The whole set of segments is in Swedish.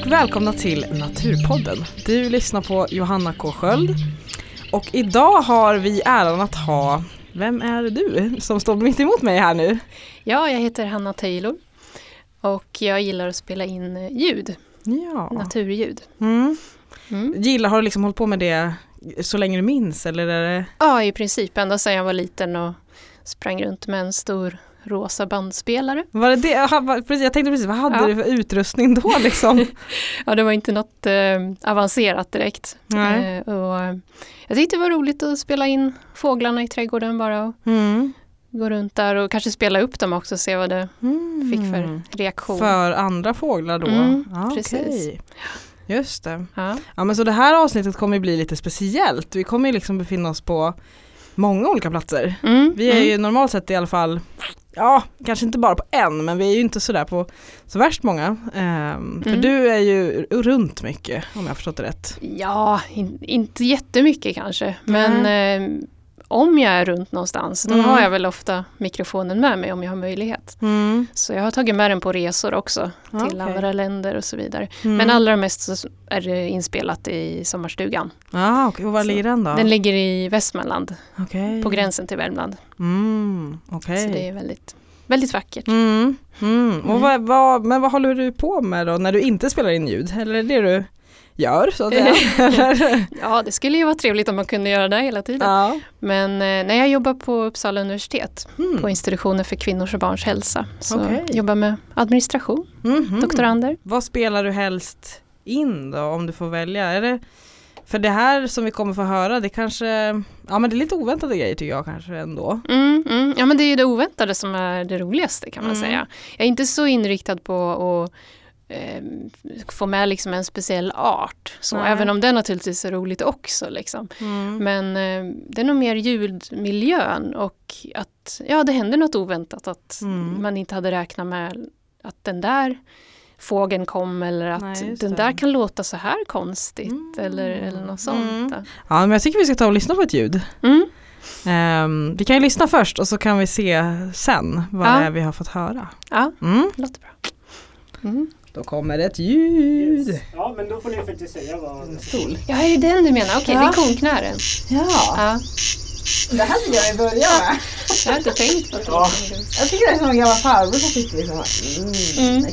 Och välkomna till Naturpodden. Du lyssnar på Johanna K Sköld. Och idag har vi äran att ha, vem är du som står mitt emot mig här nu? Ja, jag heter Hanna Taylor och jag gillar att spela in ljud, Ja. naturljud. Mm. Mm. Gillar, har du liksom hållit på med det så länge du minns eller är det? Ja, i princip ända sedan jag var liten och sprang runt med en stor rosa bandspelare. Var det det? Jag tänkte precis, vad hade Ja. du för utrustning då liksom? Ja, det var inte något eh, avancerat direkt. Eh, och, jag tyckte det var roligt att spela in fåglarna i trädgården bara och Mm. gå runt där och kanske spela upp dem också och se vad det Mm. fick för reaktion. För andra fåglar då? Mm, ja, precis. okej. Just det. Ja. Ja men så det här avsnittet kommer ju bli lite speciellt. Vi kommer ju liksom befinna oss på många olika platser. Mm, Vi är mm. ju normalt sett i alla fall, ja kanske inte bara på en men vi är ju inte sådär på så värst många. Ehm, För Mm. du är ju runt mycket om jag har förstått det rätt. Ja, in, inte jättemycket kanske. Men eh, om jag är runt någonstans då Mm. har jag väl ofta mikrofonen med mig om jag har möjlighet. Så jag har tagit med den på resor också till Okej. andra länder och så vidare. Mm. Men allra mest så är det inspelat i sommarstugan. Ah, okej. Och var ligger den då? Den ligger i Västmanland Okej. på gränsen till Värmland. Mm, okej. Så det är väldigt, väldigt vackert. Mm, mm. Och Mm. vad, vad, men vad håller du på med då när du inte spelar in ljud? Eller är det du gör så? Eller? Ja, det skulle ju vara trevligt om man kunde göra det hela tiden. ja. Men eh, när jag jobbar på Uppsala universitet Mm. på institutionen för kvinnors och barns hälsa. Så Okej. jobbar med administration, Mhm. doktorander. Vad spelar du helst in då om du får välja? Är det, för det här som vi kommer få höra det kanske, ja men det är lite oväntade grejer tycker jag kanske ändå. Mm, mm. Ja men det är ju det oväntade som är det roligaste kan man Mm. säga. Jag är inte så inriktad på att eh, få med liksom en speciell art. Så, Nej. även om det naturligtvis är roligt också. Liksom. Mm. Men eh, det är nog mer ljudmiljön och att ja, det händer något oväntat. Att Mm. man inte hade räknat med att den där fågeln kom eller att Nej, den där kan låta så här konstigt Mm. eller, eller något sånt. Mm. Ja men jag tycker vi ska ta och lyssna på ett ljud. Ehm, vi kan ju lyssna först och så kan vi se sen vad Ja. det är vi har fått höra. Ja, Mm. låter bra. Mm. Då kommer ett ljud. Yes. Ja, men då får ni faktiskt säga vad... Stol. Ja, är det den du menar? Okej, Ja. det är konknären. Ja, Ja, det här vill jag börja med. jag har inte tänkt på det. Ja. Jag tycker det är som en gammal farbror som sitter liksom mm, Mm.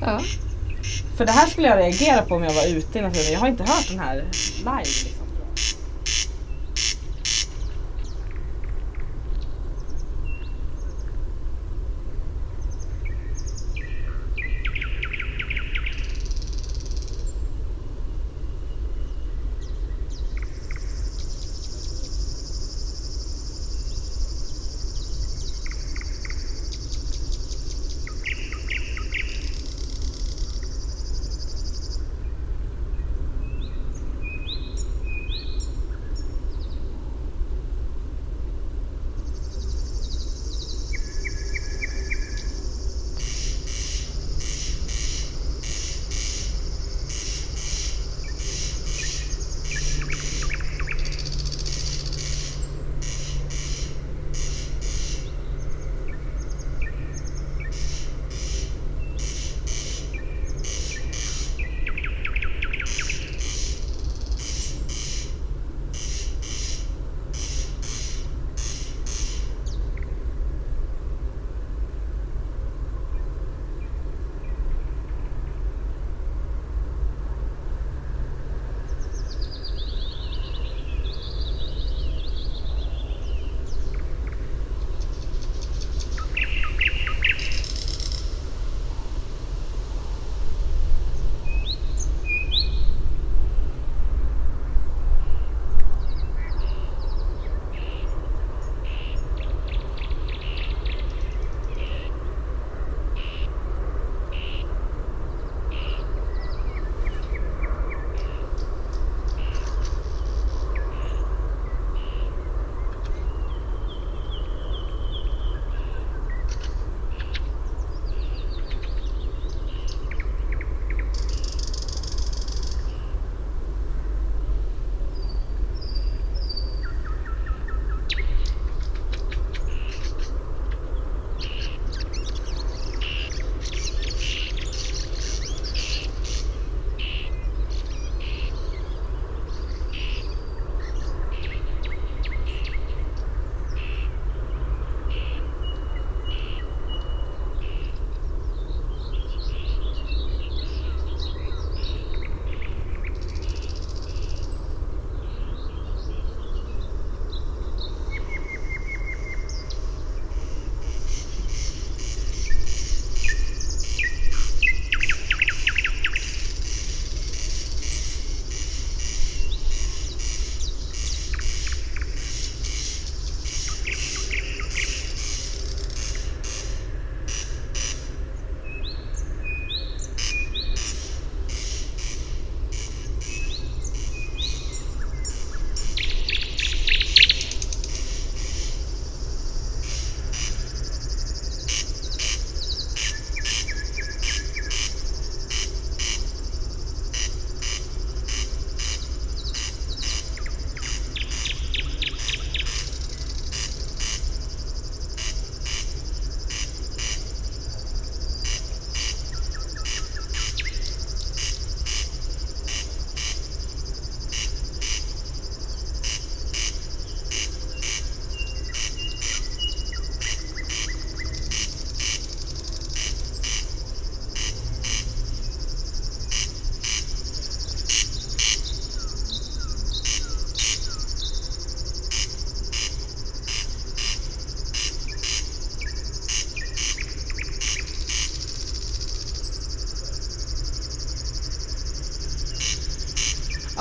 Ja. För det här skulle jag reagera på om jag var ute i naturen. Jag har inte hört den här live.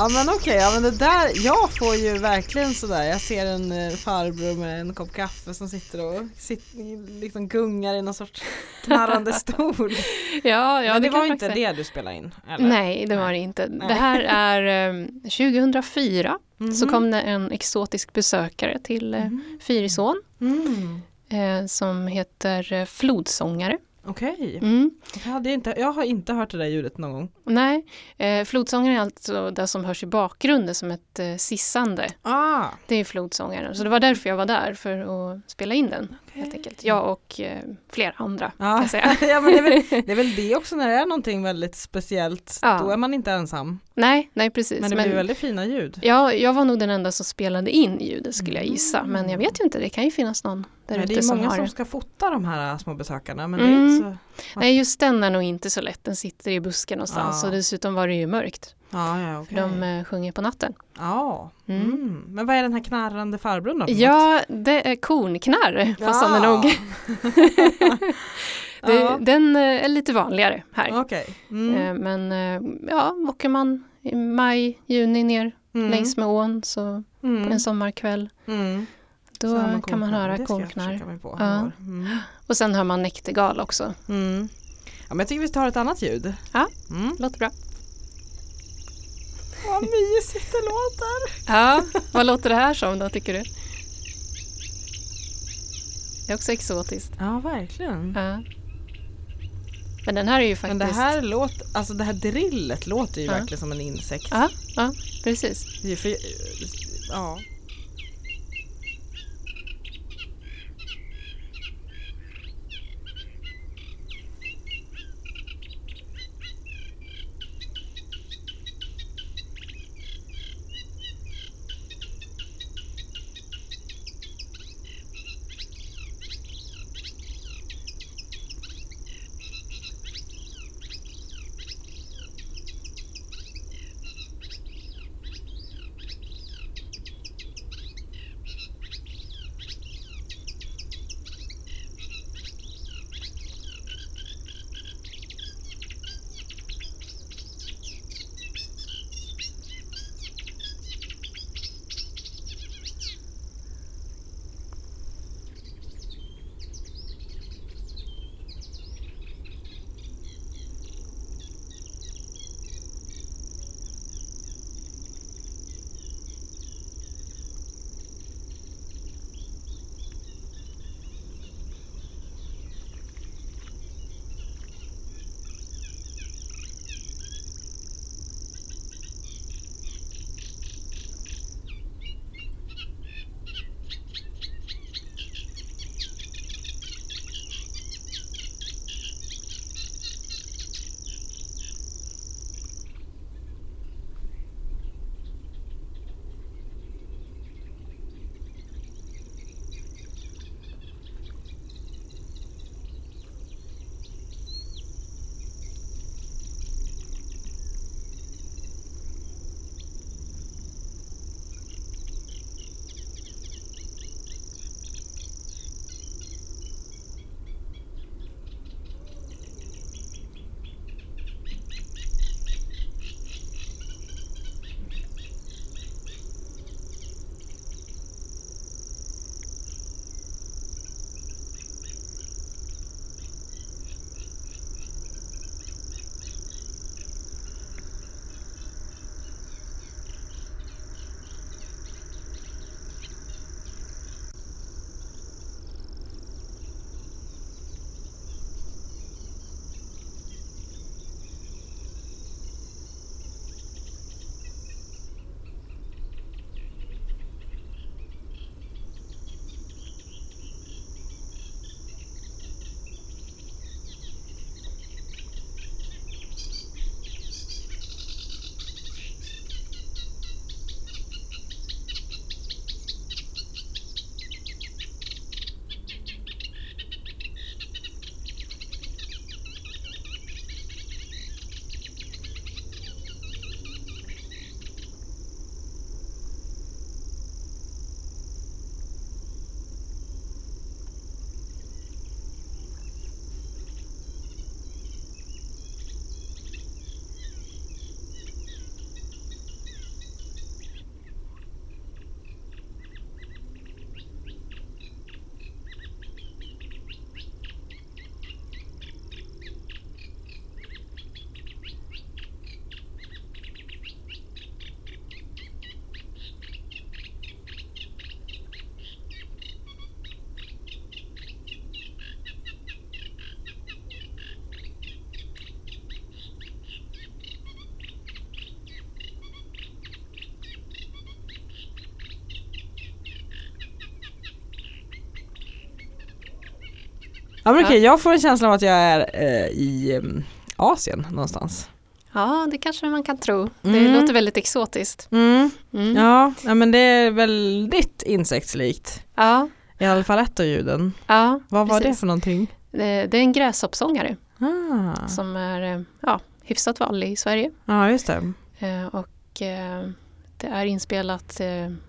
Ja men okej, ja men det där, jag får ju verkligen sådär, jag ser en eh, farbror med en kopp kaffe som sitter och sitter, liksom gungar i någon sorts knarrande stol. Ja, ja men det, kan var inte det du spelade in? Eller? Nej, det var det inte. Nej. Det här är eh, 2004 så Mhm. kom det en exotisk besökare till eh, Mhm. Fyrisån Mm. eh, som heter eh, Flodsångare. Okej, Mm. jag, hade inte, jag har inte hört det där ljudet någon gång. Nej, eh, flodsångare är alltså det som hörs i bakgrunden som ett eh, sissande. Ah, Det är flodsångaren. Så det var därför jag var där för att spela in den. Helt enkelt. Jag och eh, flera andra kan ja. jag säga. ja men det är, väl, det är väl det också när det är någonting väldigt speciellt, Ja. då är man inte ensam. nej, nej precis. Men det blir väldigt fina ljud. Ja, jag var nog den enda som spelade in ljudet skulle jag gissa. Mm. Men jag vet ju inte, det kan ju finnas någon där Men det ute är som många har som det. ska fota de här äh, små besökarna men det är Mm. inte så... Nej, just den är nog inte så lätt. Den sitter i busken någonstans Ja. och dessutom var det ju mörkt. Ja, ja, okej. de eh, sjunger på natten. Ja, Mm. mm. men vad är den här knarrande farbrorn då? Ja, det är kornknarr, passande Ja. nog. Det, Ja. Den eh, är lite vanligare här. Okej. Mm. Eh, Men ja, åker man i maj, juni ner Mm. längs med ån så Mm. en sommarkväll Mm. då Så har kan man höra kornknarr. Ja. Och sen hör man näktergal också. Ja, men jag tycker vi tar ett annat ljud. Ja. Mm. Låter bra. Vad mysigt det låter. Ja, vad låter det här som då tycker du? Det är också exotiskt. Ja, verkligen. Ja. Men den här är ju faktiskt... Men det här låter, alltså det här drillet låter ju Ja. verkligen som en insekt. Ja, ja, precis. Är För, ja. Ja men okej, jag får en känsla av att jag är eh, i mm, Asien någonstans. Ja, det kanske man kan tro. Det Mm. låter väldigt exotiskt. Mm. Mm. Ja, men det är väldigt insektslikt. Ja, I alla fall ett av ljuden. ja Vad var det precis. för någonting? Det, det är en gräshoppsångare Ah. som är eh, ja, hyfsat vanlig i Sverige. Ja, just det. Eh, och eh, det är inspelat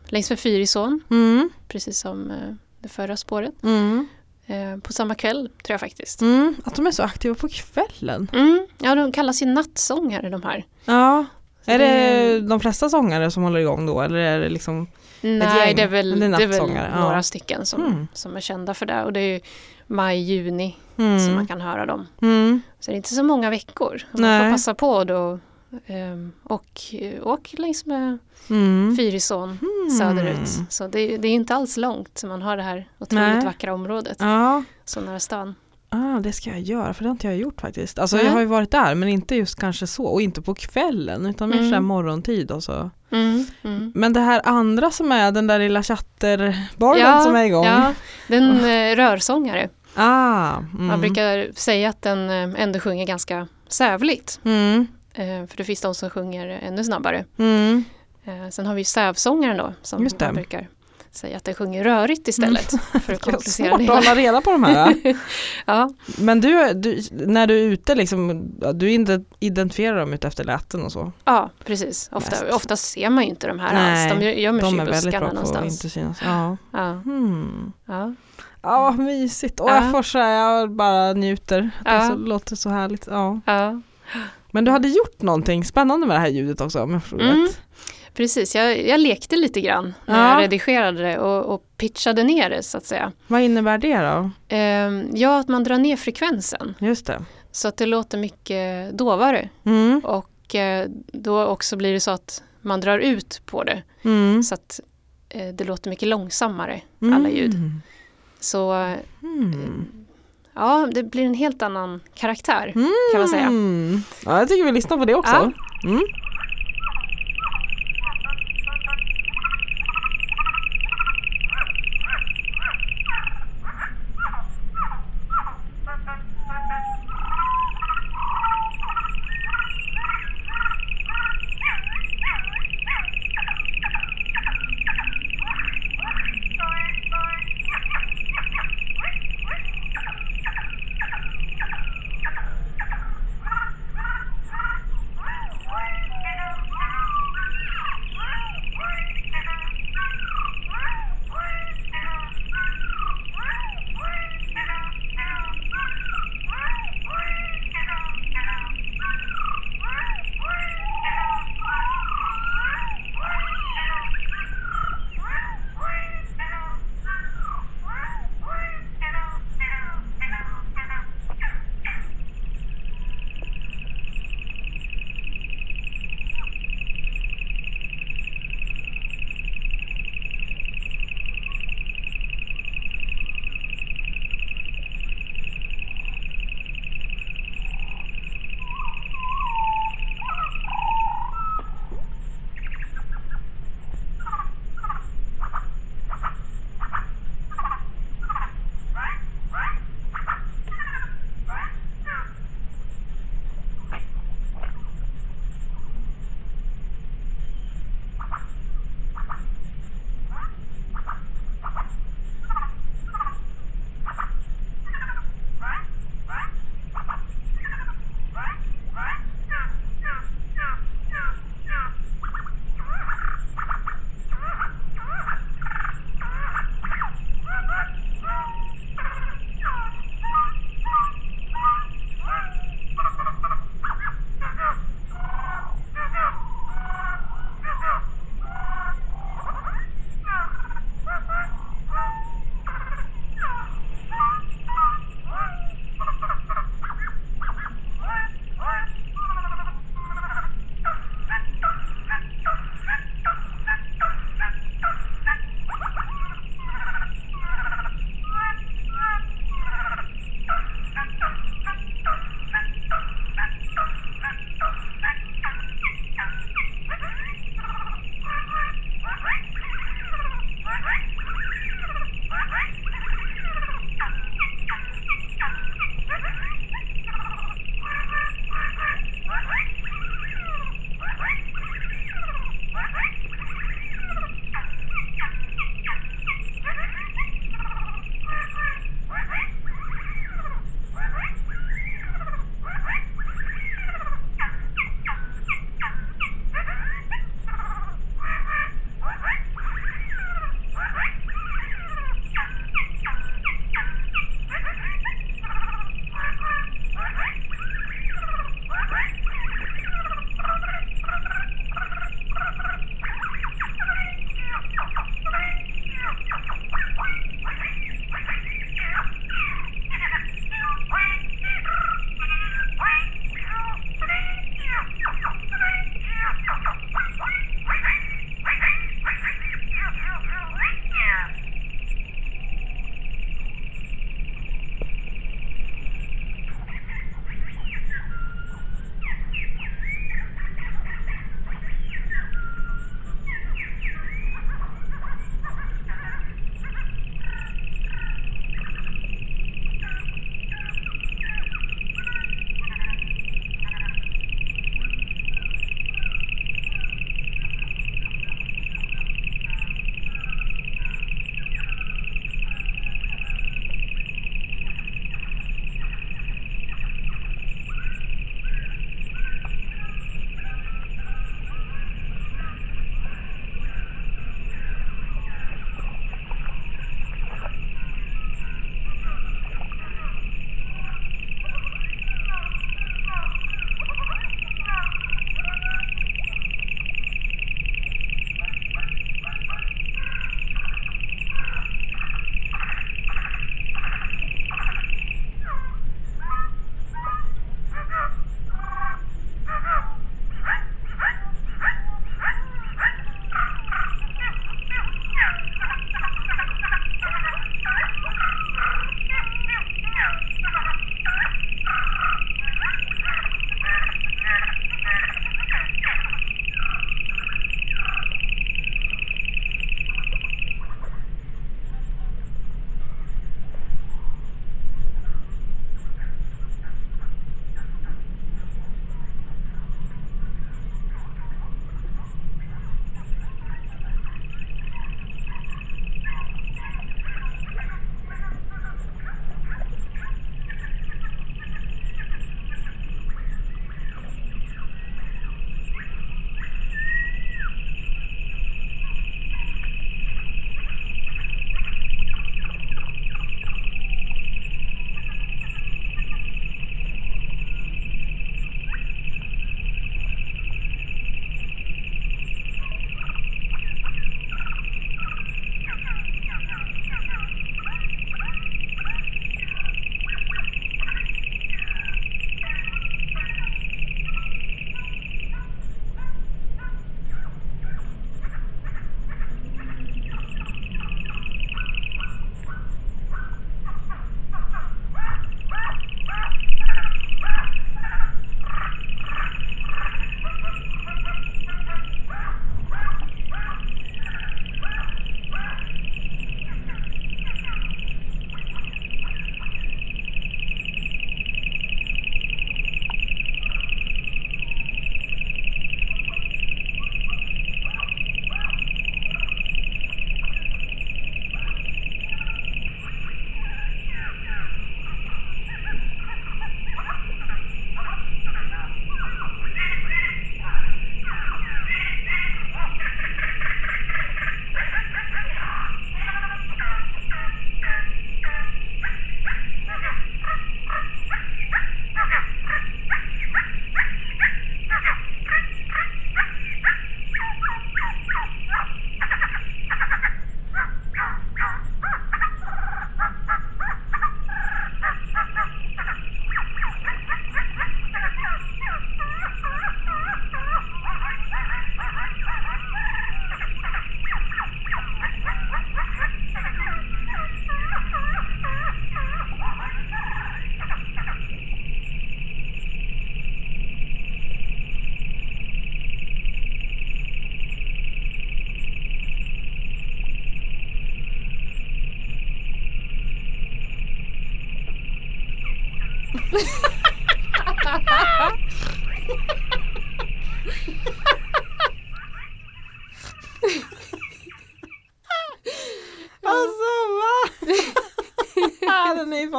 längs med Fyrisån, Mm. precis som det förra spåret. Mm. Eh, på samma kväll, tror jag faktiskt. Mm. Att de är så aktiva på kvällen. Mm. Ja, de kallas ju nattsångare de här. Ja. Så Är det- det de flesta sångare som håller igång då eller är det liksom Nej, det är väl, Det är det är väl nattsångare, ja. några stycken som, Mm. som är kända för det. Och det är ju maj, juni mm. som man kan höra dem. Mm. Så det är inte så många veckor. Man Nej. får passa på då. Ehm, och åk längs med Mm. Fyrisån Mm. söderut. Så det, det är inte alls långt. Så man har det här otroligt Nej. vackra området. Ja, Så nära stan. ah, det ska jag göra för det har inte jag gjort faktiskt. Alltså jag har ju varit där men inte just kanske så och inte på kvällen utan mer Mm. sådär morgontid och så. Mm, mm. Men det här andra som är den där lilla chatterbollen som är igång. Ja, den eh, rörsångare. Ah, mm. Man brukar säga att den eh, ändå sjunger ganska sävligt. mm. Eh, för det finns de som sjunger ännu snabbare. Mm. Eh, sen har vi sävsångaren då som det. man brukar säga att den sjunger rörigt istället. För att Det komplicera svårt det att hålla reda på de här. Ja, Men du, du, när du är ute liksom, du inte identifierar dem ute efter läten och så? ja, precis. Ofta, ofta ser man ju inte de här Nej, alls. De gömmer sig De i är väldigt buskarna bra på att någonstans. inte synas. Ja. Ja, Hmm. ja. Ja, vad mysigt. Och Ja. jag får här, jag bara njuter. Det Ja. så, låter så härligt. Ja. ja. Men du hade gjort någonting spännande med det här ljudet också om jag förstod Mm. Precis, jag, jag lekte lite grann när Ja. jag redigerade det och, och pitchade ner det så att säga. Vad innebär det då? Ehm, ja, att man drar ner frekvensen Just det. så att det låter mycket dovare Mm. och eh, då också blir det så att man drar ut på det Mm. så att eh, det låter mycket långsammare, alla ljud. Mm. Så Mm. Ja, det blir en helt annan karaktär kan man säga. Mm. Ja, jag tycker vi lyssnar på det också. Ja. Mm.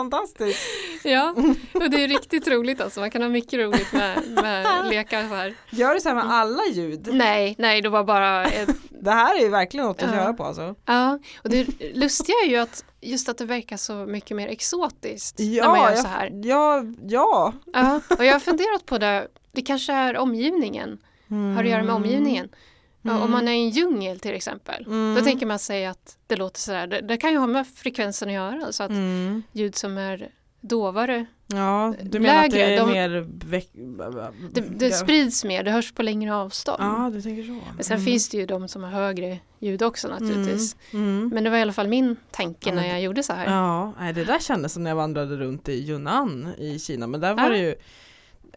Den är ju fantastisk. Ja, och det är riktigt roligt alltså. Man kan ha mycket roligt med, med lekar så här. Gör du så här med alla ljud? Nej, nej, det var bara ett, Det här är ju verkligen något att Ja. köra på alltså. Ja, och det lustiga är ju att just att det verkar så mycket mer exotiskt Ja, när man gör jag- så här. Ja, ja. Ja, och jag har funderat på det, det kanske är omgivningen, har att göra med omgivningen. Ja, Om man är i en djungel till exempel, Mm. då tänker man sig att det låter sådär, det, det kan ju ha med frekvensen att göra, så att Mm. ljud som är dovare, Ja, du menar att det Lägre, är de- mer det, det sprids mer, det hörs på längre avstånd. Ja, du tänker så. Men sen finns det ju de som har högre ljud också naturligtvis. Mm. Men det var i alla fall min tanke Ja, när jag gjorde så här. Ja, det där kändes som när jag vandrade runt i Yunnan i Kina. Men där var Ja. det ju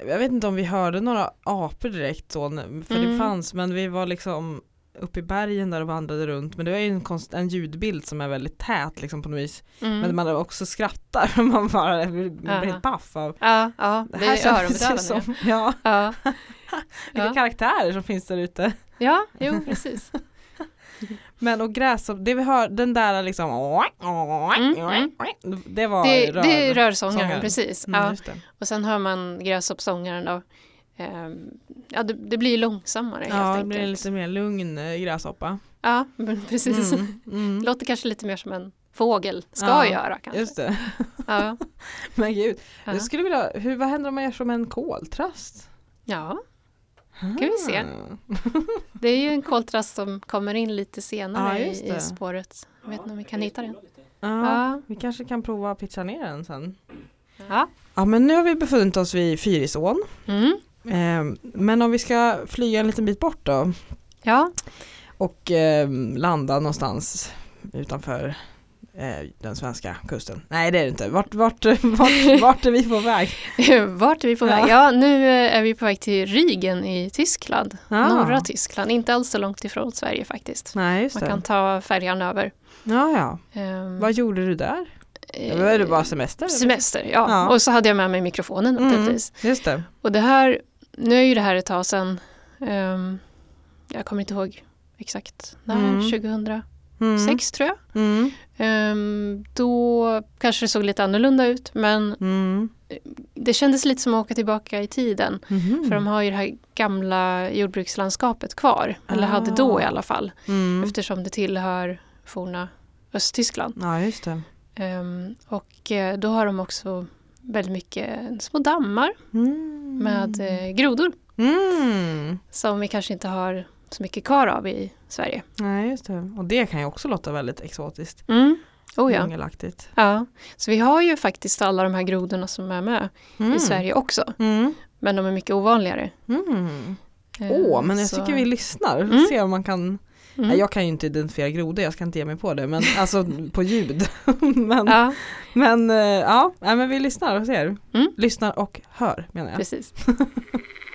Jag vet inte om vi hörde några apor direkt så, för det Mm. fanns, men vi var liksom uppe i bergen där och vandrade runt. Men det var ju en, konst, en ljudbild som är väldigt tät liksom på något vis. Mm. Men man också skrattar, för man bara blir Aha. helt paff av Ja, ja, det, är ju öronbedövande. som, ja, Ja. vilka Ja. karaktärer som finns där ute. ja, jo precis. Men och gräs, det vi hör, den där liksom Mm, Det var Det, rör. det är rörsångaren, sångaren. precis. Mm, Ja. Och sen hör man gräshoppsångaren då. Ehm, ja, det, det blir långsammare helt Ja, det enkelt. blir lite mer lugn eh, gräshoppa. Ja, precis. Mm, mm. Låter kanske lite mer som en fågel ska Ja, göra kanske. Just det. Ja. Men gud, Ja. jag skulle vilja, hur, vad händer om man gör som en koltrast? ja, kan vi se. Det är ju en koltrast som kommer in lite senare Ja, i, spåret. Jag vet inte om vi kan hitta den. Ja, vi kanske kan prova att pitcha ner den sen. Ja. Ja, men nu har vi befunnit oss vid Fyrisån. Mm. Eh, men om vi ska flyga en liten bit bort då ja, och eh, landa någonstans utanför den svenska kusten. Nej det är det inte. Vart, vart, vart, vart är vi på väg? vart är vi på väg? Ja. Nu eh, är vi på väg till Rigen i Tyskland. Ja. Norra Tyskland, inte alls så långt ifrån Sverige faktiskt. Nej Man det. kan ta färjan över. Ja, ja. Ehm, Vad gjorde du där? eh, Var det bara semester? eller? Semester, ja. Ja. Och så hade jag med mig mikrofonen Mm, naturligtvis. just det. Och det här, nu är ju det här ett tag sedan. ehm, jag kommer inte ihåg exakt när, Mm. 2006 Mm. tror jag. Mm. Ehm, då kanske det såg lite annorlunda ut men Mm. det kändes lite som att åka tillbaka i tiden. Mhm. För de har ju det här gamla jordbrukslandskapet kvar. Eller hade då Ah. i alla fall. Mm. Eftersom det tillhör forna Östtyskland. Ja just det. Ehm, och eh, då har de också väldigt mycket små dammar Mm. med eh, grodor. Mm. Som vi kanske inte har så mycket kvar av i Sverige. Nej just det. Och det kan ju också låta väldigt exotiskt. Mm. Oh ja. Ja. Så vi har ju faktiskt alla de här grodorna som är med Mm. i Sverige också. Mm. Men de är mycket ovanligare. Mm. Ehm, Åh, men jag så- tycker vi lyssnar. Mm. Se om man kan Mm. Nej, jag kan ju inte identifiera grodor, jag ska inte ge mig på det, men alltså på ljud. men Ja, men eh, ja, men vi lyssnar och ser. Mm. Lyssnar och hör menar jag. precis.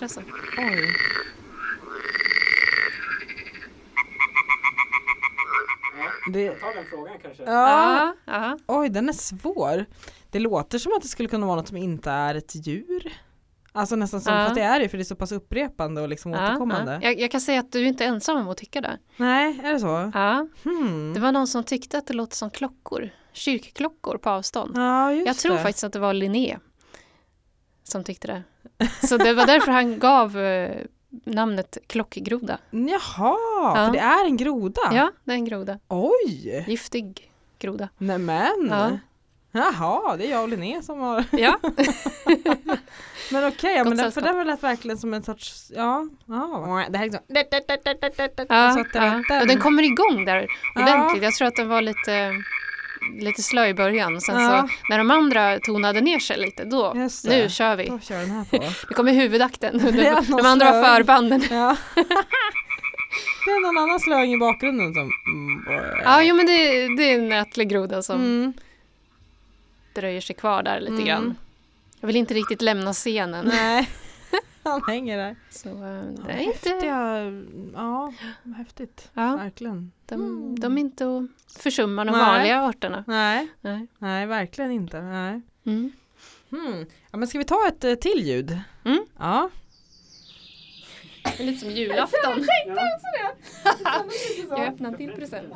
matrassen. Oj. Det, Ta den frågan kanske. ja, Ja, ja. oj den är svår. Det låter som att det skulle kunna vara något som inte är ett djur. Alltså nästan som, Ja. fast det är det för det är så pass upprepande och liksom ja, återkommande. ja. Jag, jag kan säga att du är inte ensam om att tycka det. Nej, är det så? Ja. Hmm. Det var någon som tyckte att det låter som klockor. Kyrkklockor på avstånd. Ja, just Jag tror det. faktiskt att det var Linné som tyckte det. Så det var därför han gav eh, namnet klockgroda. Jaha, Ja. för det är en groda? Ja, det är en groda. Oj! Giftig groda. Nämen! Ja. Jaha, det är jag och Linné som har... Ja, Men okej, ja, Gott men det, för det lät verkligen som en sorts, ja, ja. Det här är liksom... ja, ja. den. Och den kommer igång där Ja. ordentligt. Jag tror att den var lite, lite slö i början. Sen Ja. så när de andra tonade ner sig lite, då, nu kör vi. Då kör den här på. Nu kommer huvudakten. De, de andra har förbanden. Ja. det är någon annan slöing i bakgrunden som... Mm, Ja, jo men det, det är en ätlegroda som mm. dröjer sig kvar där lite Mm. grann. Jag vill inte riktigt lämna scenen. Nej, han hänger där. Så eh, det Ja, är inte, Häftiga, ja, häftigt. ja, Verkligen. de, Mm. de är inte att försumma de Nej. vanliga arterna. Nej, Nej. nej, verkligen inte. Nej. Mm. Hmm. Ja, men ska vi ta ett eh, till ljud? Mm. Ja. Det är lite som julafton. Ja. Jag öppnar en till present.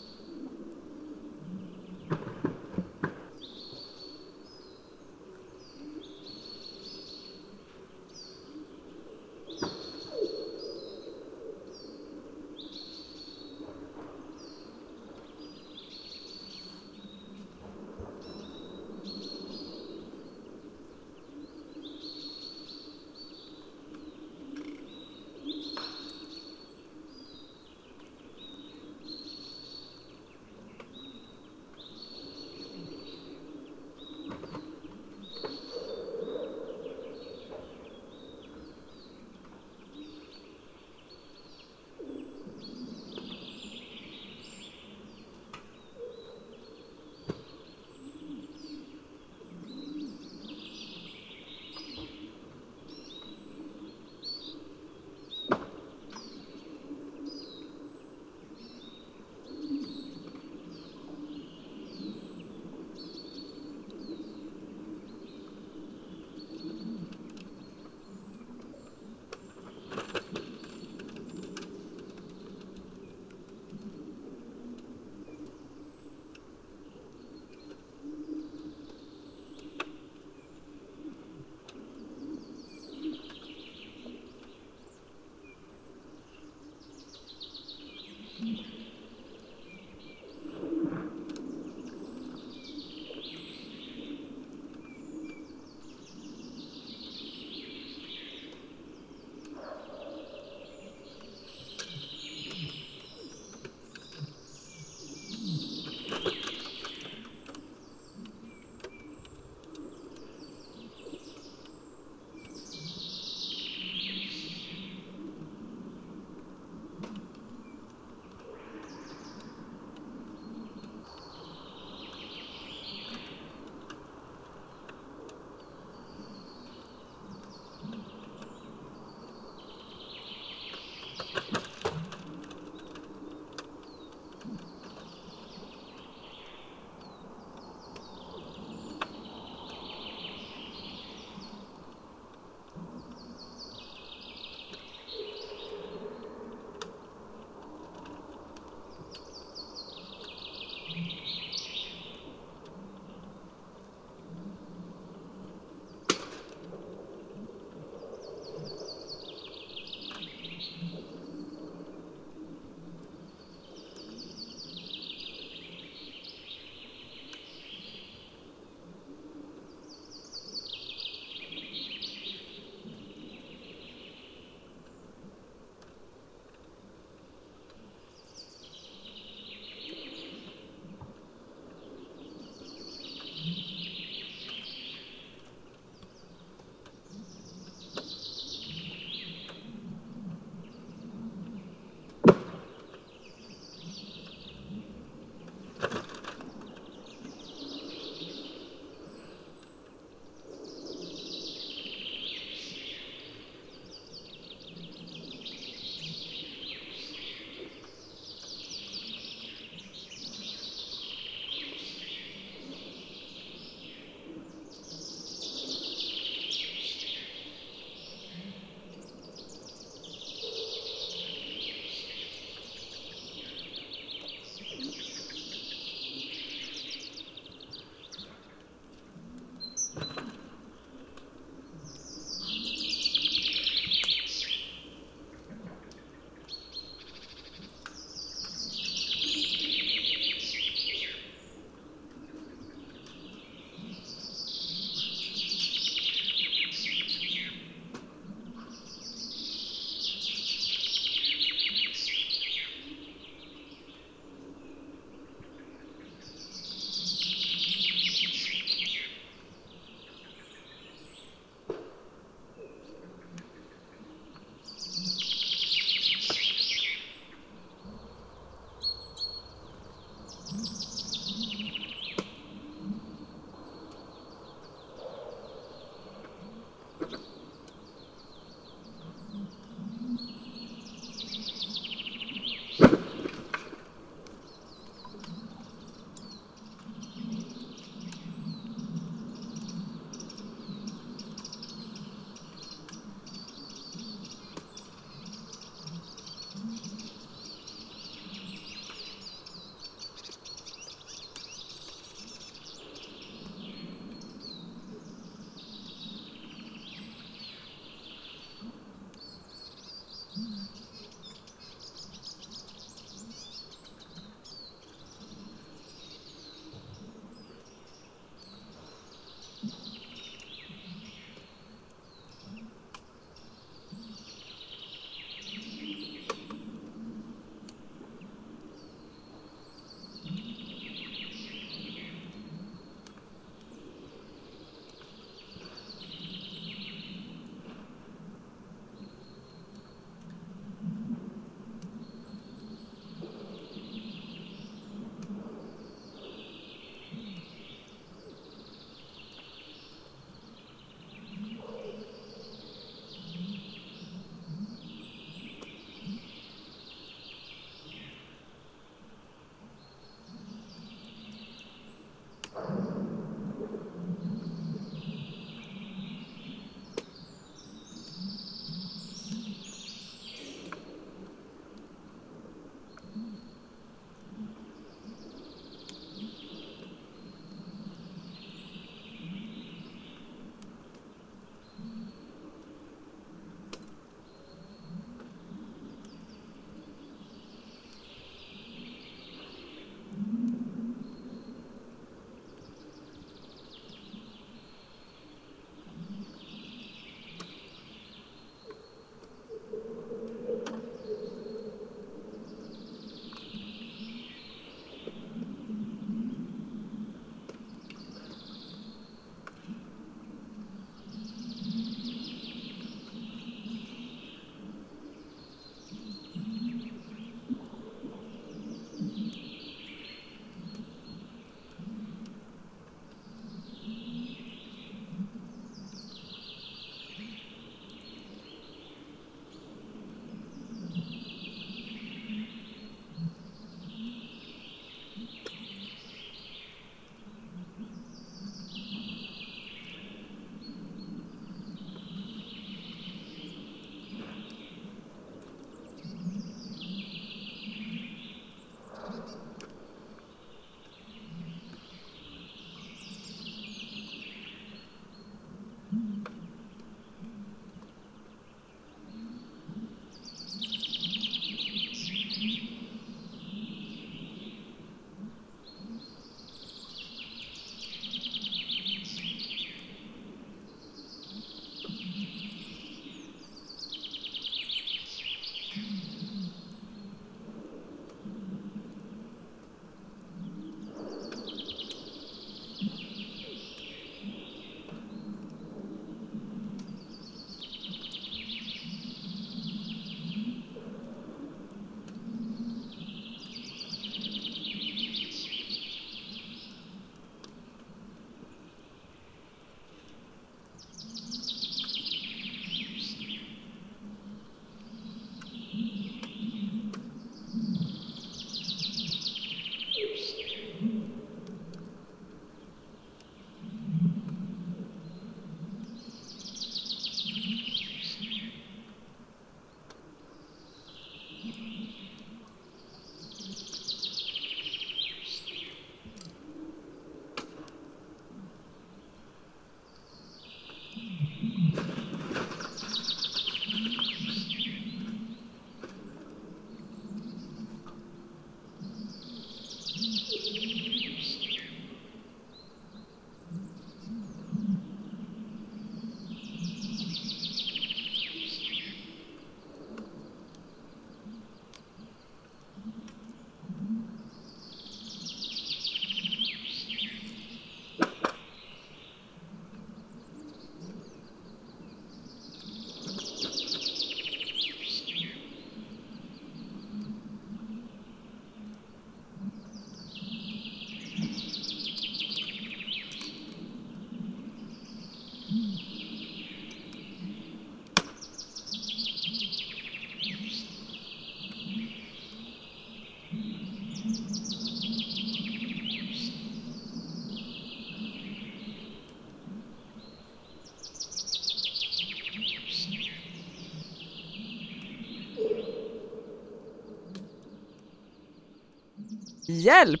Hjälp!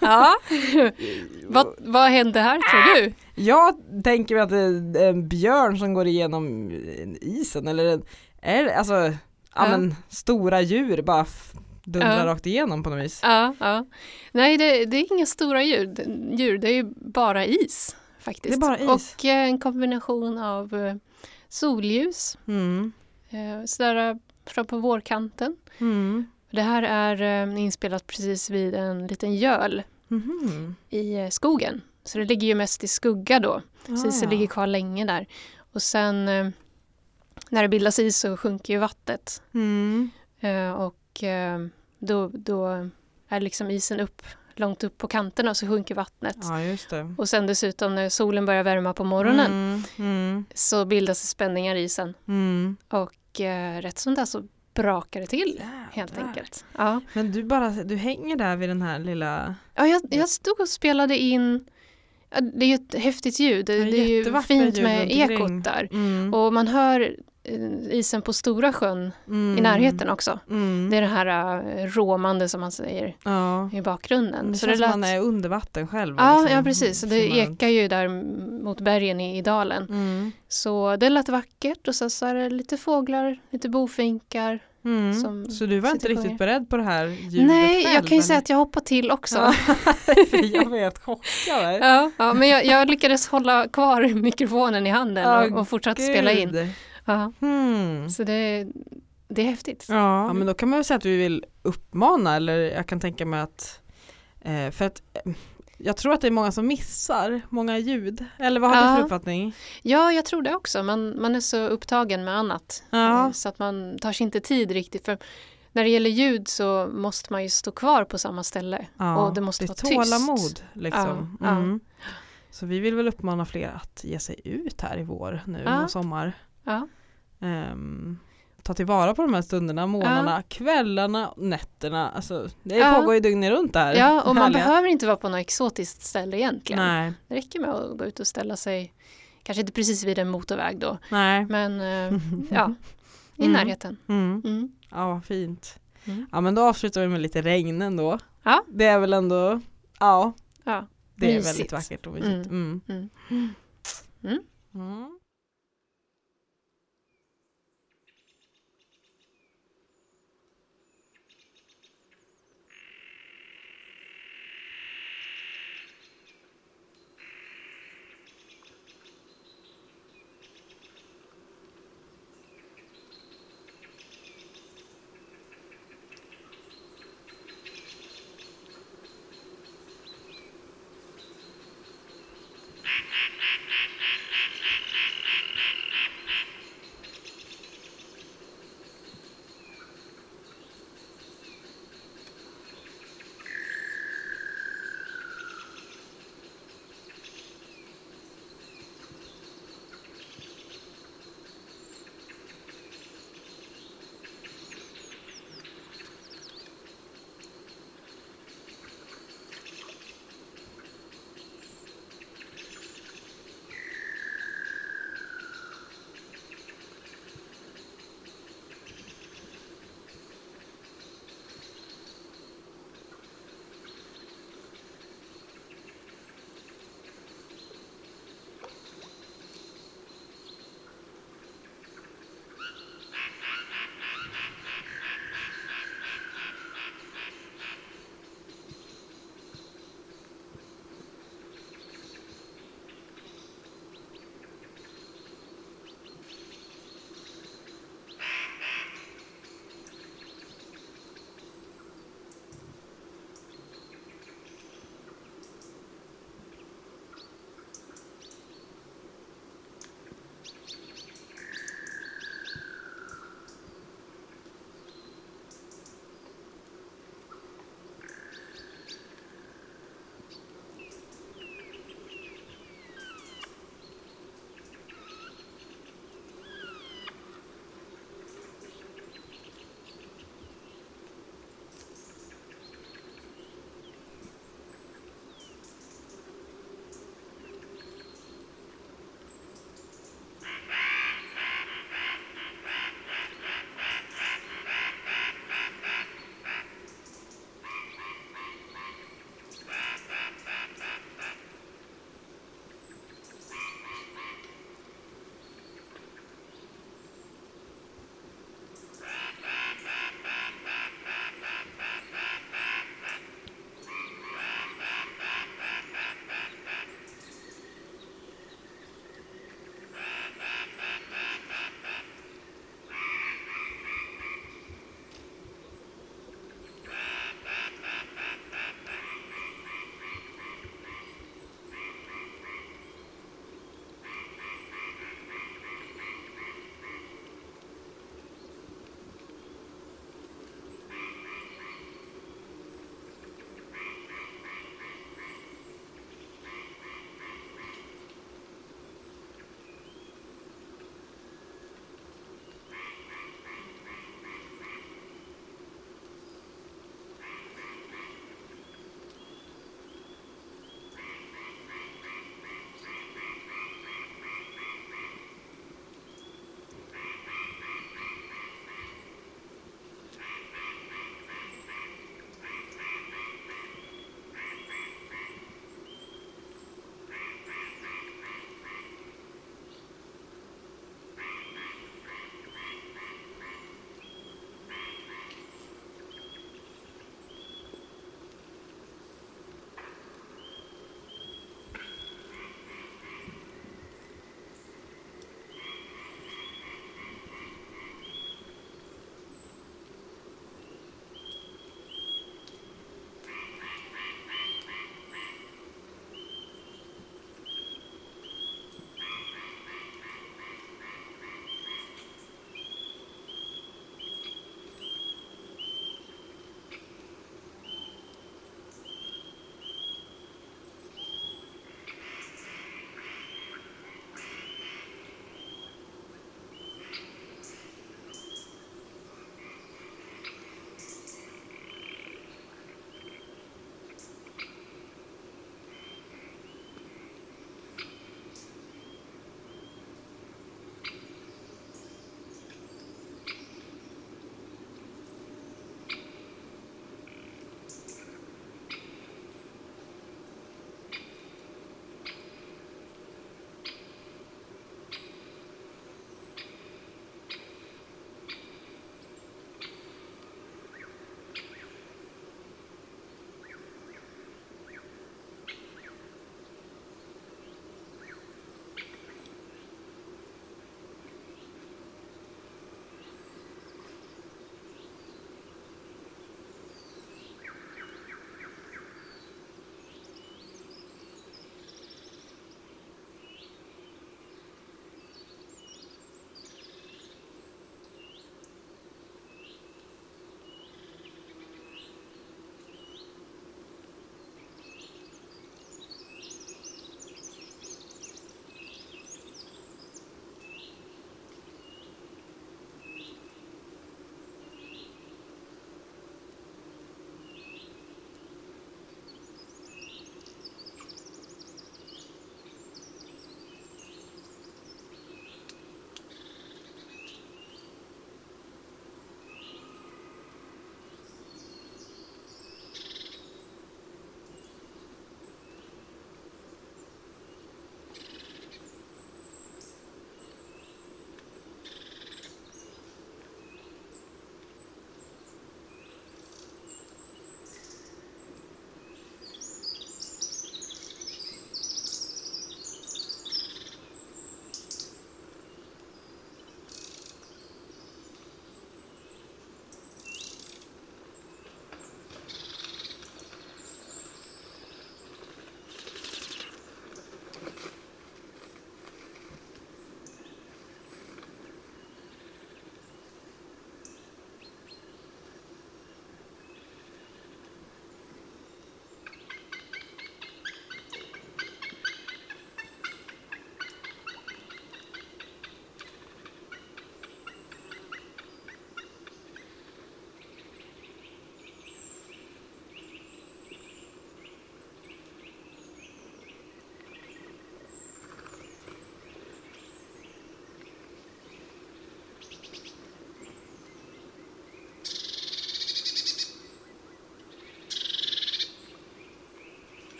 Ja. vad, vad hände här tror du? Jag tänker mig att det är en björn som går igenom isen eller en, är alltså, ja, Ja. men stora djur bara dundrar Ja. rakt igenom på något vis. Ja, ja. Nej, det, det är inga stora djur, djur, det är ju bara is faktiskt. Det är bara is. Och eh, en kombination av eh, solljus, Mm. eh, sådär fram på vårkanten. Mm. Det här är eh, inspelat precis vid en liten göl Mhm. i eh, skogen. Så det ligger ju mest i skugga då. Så Ah, isen ja. ligger kvar länge där. Och sen eh, när det bildas is så sjunker ju vattnet. Mm. Och då, då är liksom isen upp, långt upp på kanterna och så sjunker vattnet. Ja det. Och sen dessutom när solen börjar värma på morgonen Mm. Mm. så bildas det spänningar i isen. Mm. Och eh, rätt som det så brakar det till helt Jädrar. enkelt. Ja. Men du bara, du hänger där vid den här lilla Ja, jag, jag stod och spelade in, det är ju ett häftigt ljud, det, Ja, det är ju fint med ekot där. mm. Och man hör isen på Stora sjön mm. i närheten också. Mm. Det är det här uh, råmande som man säger Ja. i bakgrunden. Det så känns det som man är under vatten själv. Ja, liksom ja precis. Så det ekar ju där mot bergen i, i dalen. Mm. Så det lät vackert och sen så är det lite fåglar, lite bofinkar. Mm. Så du var inte riktigt sjunger. beredd på det här ljudet Nej, själv, jag kan ju säga eller? att jag hoppade till också. Ja, jag var helt chockad. Ja, ja, men jag, jag lyckades hålla kvar mikrofonen i handen Ja, och, och fortsatte spela in. Ja, Hmm. så det, det är häftigt. Ja. ja men då kan man väl säga att vi vill uppmana eller jag kan tänka mig att eh, för att eh, jag tror att det är många som missar många ljud. Eller vad har du Ja. för uppfattning? Ja, jag tror det också. Man, man är så upptagen med annat. Ja. eh, Så att man tar sig inte tid riktigt. För när det gäller ljud så måste man ju stå kvar på samma ställe. Ja, och det måste är vara tyst. tålamod liksom. Ja, ja. Mm. Så vi vill väl uppmana fler att ge sig ut här i vår nu Ja. och sommar. Ja, Ehm, ta tillvara på de här stunderna, månaderna, kvällarna, nätterna. Alltså, det Ja. pågår ju dygnet runt där. ja och man Härliga. behöver inte vara på något exotiskt ställe egentligen. Nej, Det räcker med att gå ut och ställa sig, kanske inte precis vid en motorväg då, nej. men eh, ja, i Mm. närheten. Mm. Mm. Ja, vad fint. Mm. Ja, men då avslutar vi med lite regn ändå. Ja. Det är väl ändå, ja, Ja. det är Mysigt. väldigt vackert och mysigt.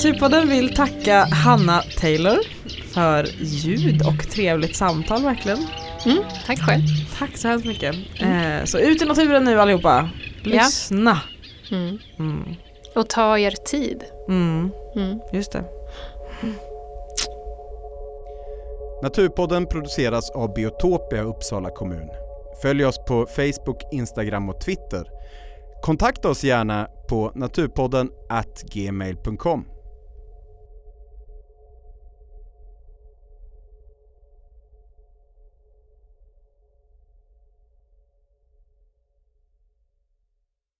Naturpodden vill tacka Hanna Taylor för ljud och trevligt samtal verkligen. Mm, tack själv. Tack så hemskt mycket. Eh, så ut i naturen nu allihopa. Lyssna. Mm. Mm. Och ta er tid. Mm. Mm. Just det. Naturpodden produceras av Biotopia Uppsala kommun. Följ oss på Facebook, Instagram och Twitter. Kontakta oss gärna på naturpodden at gmail.com.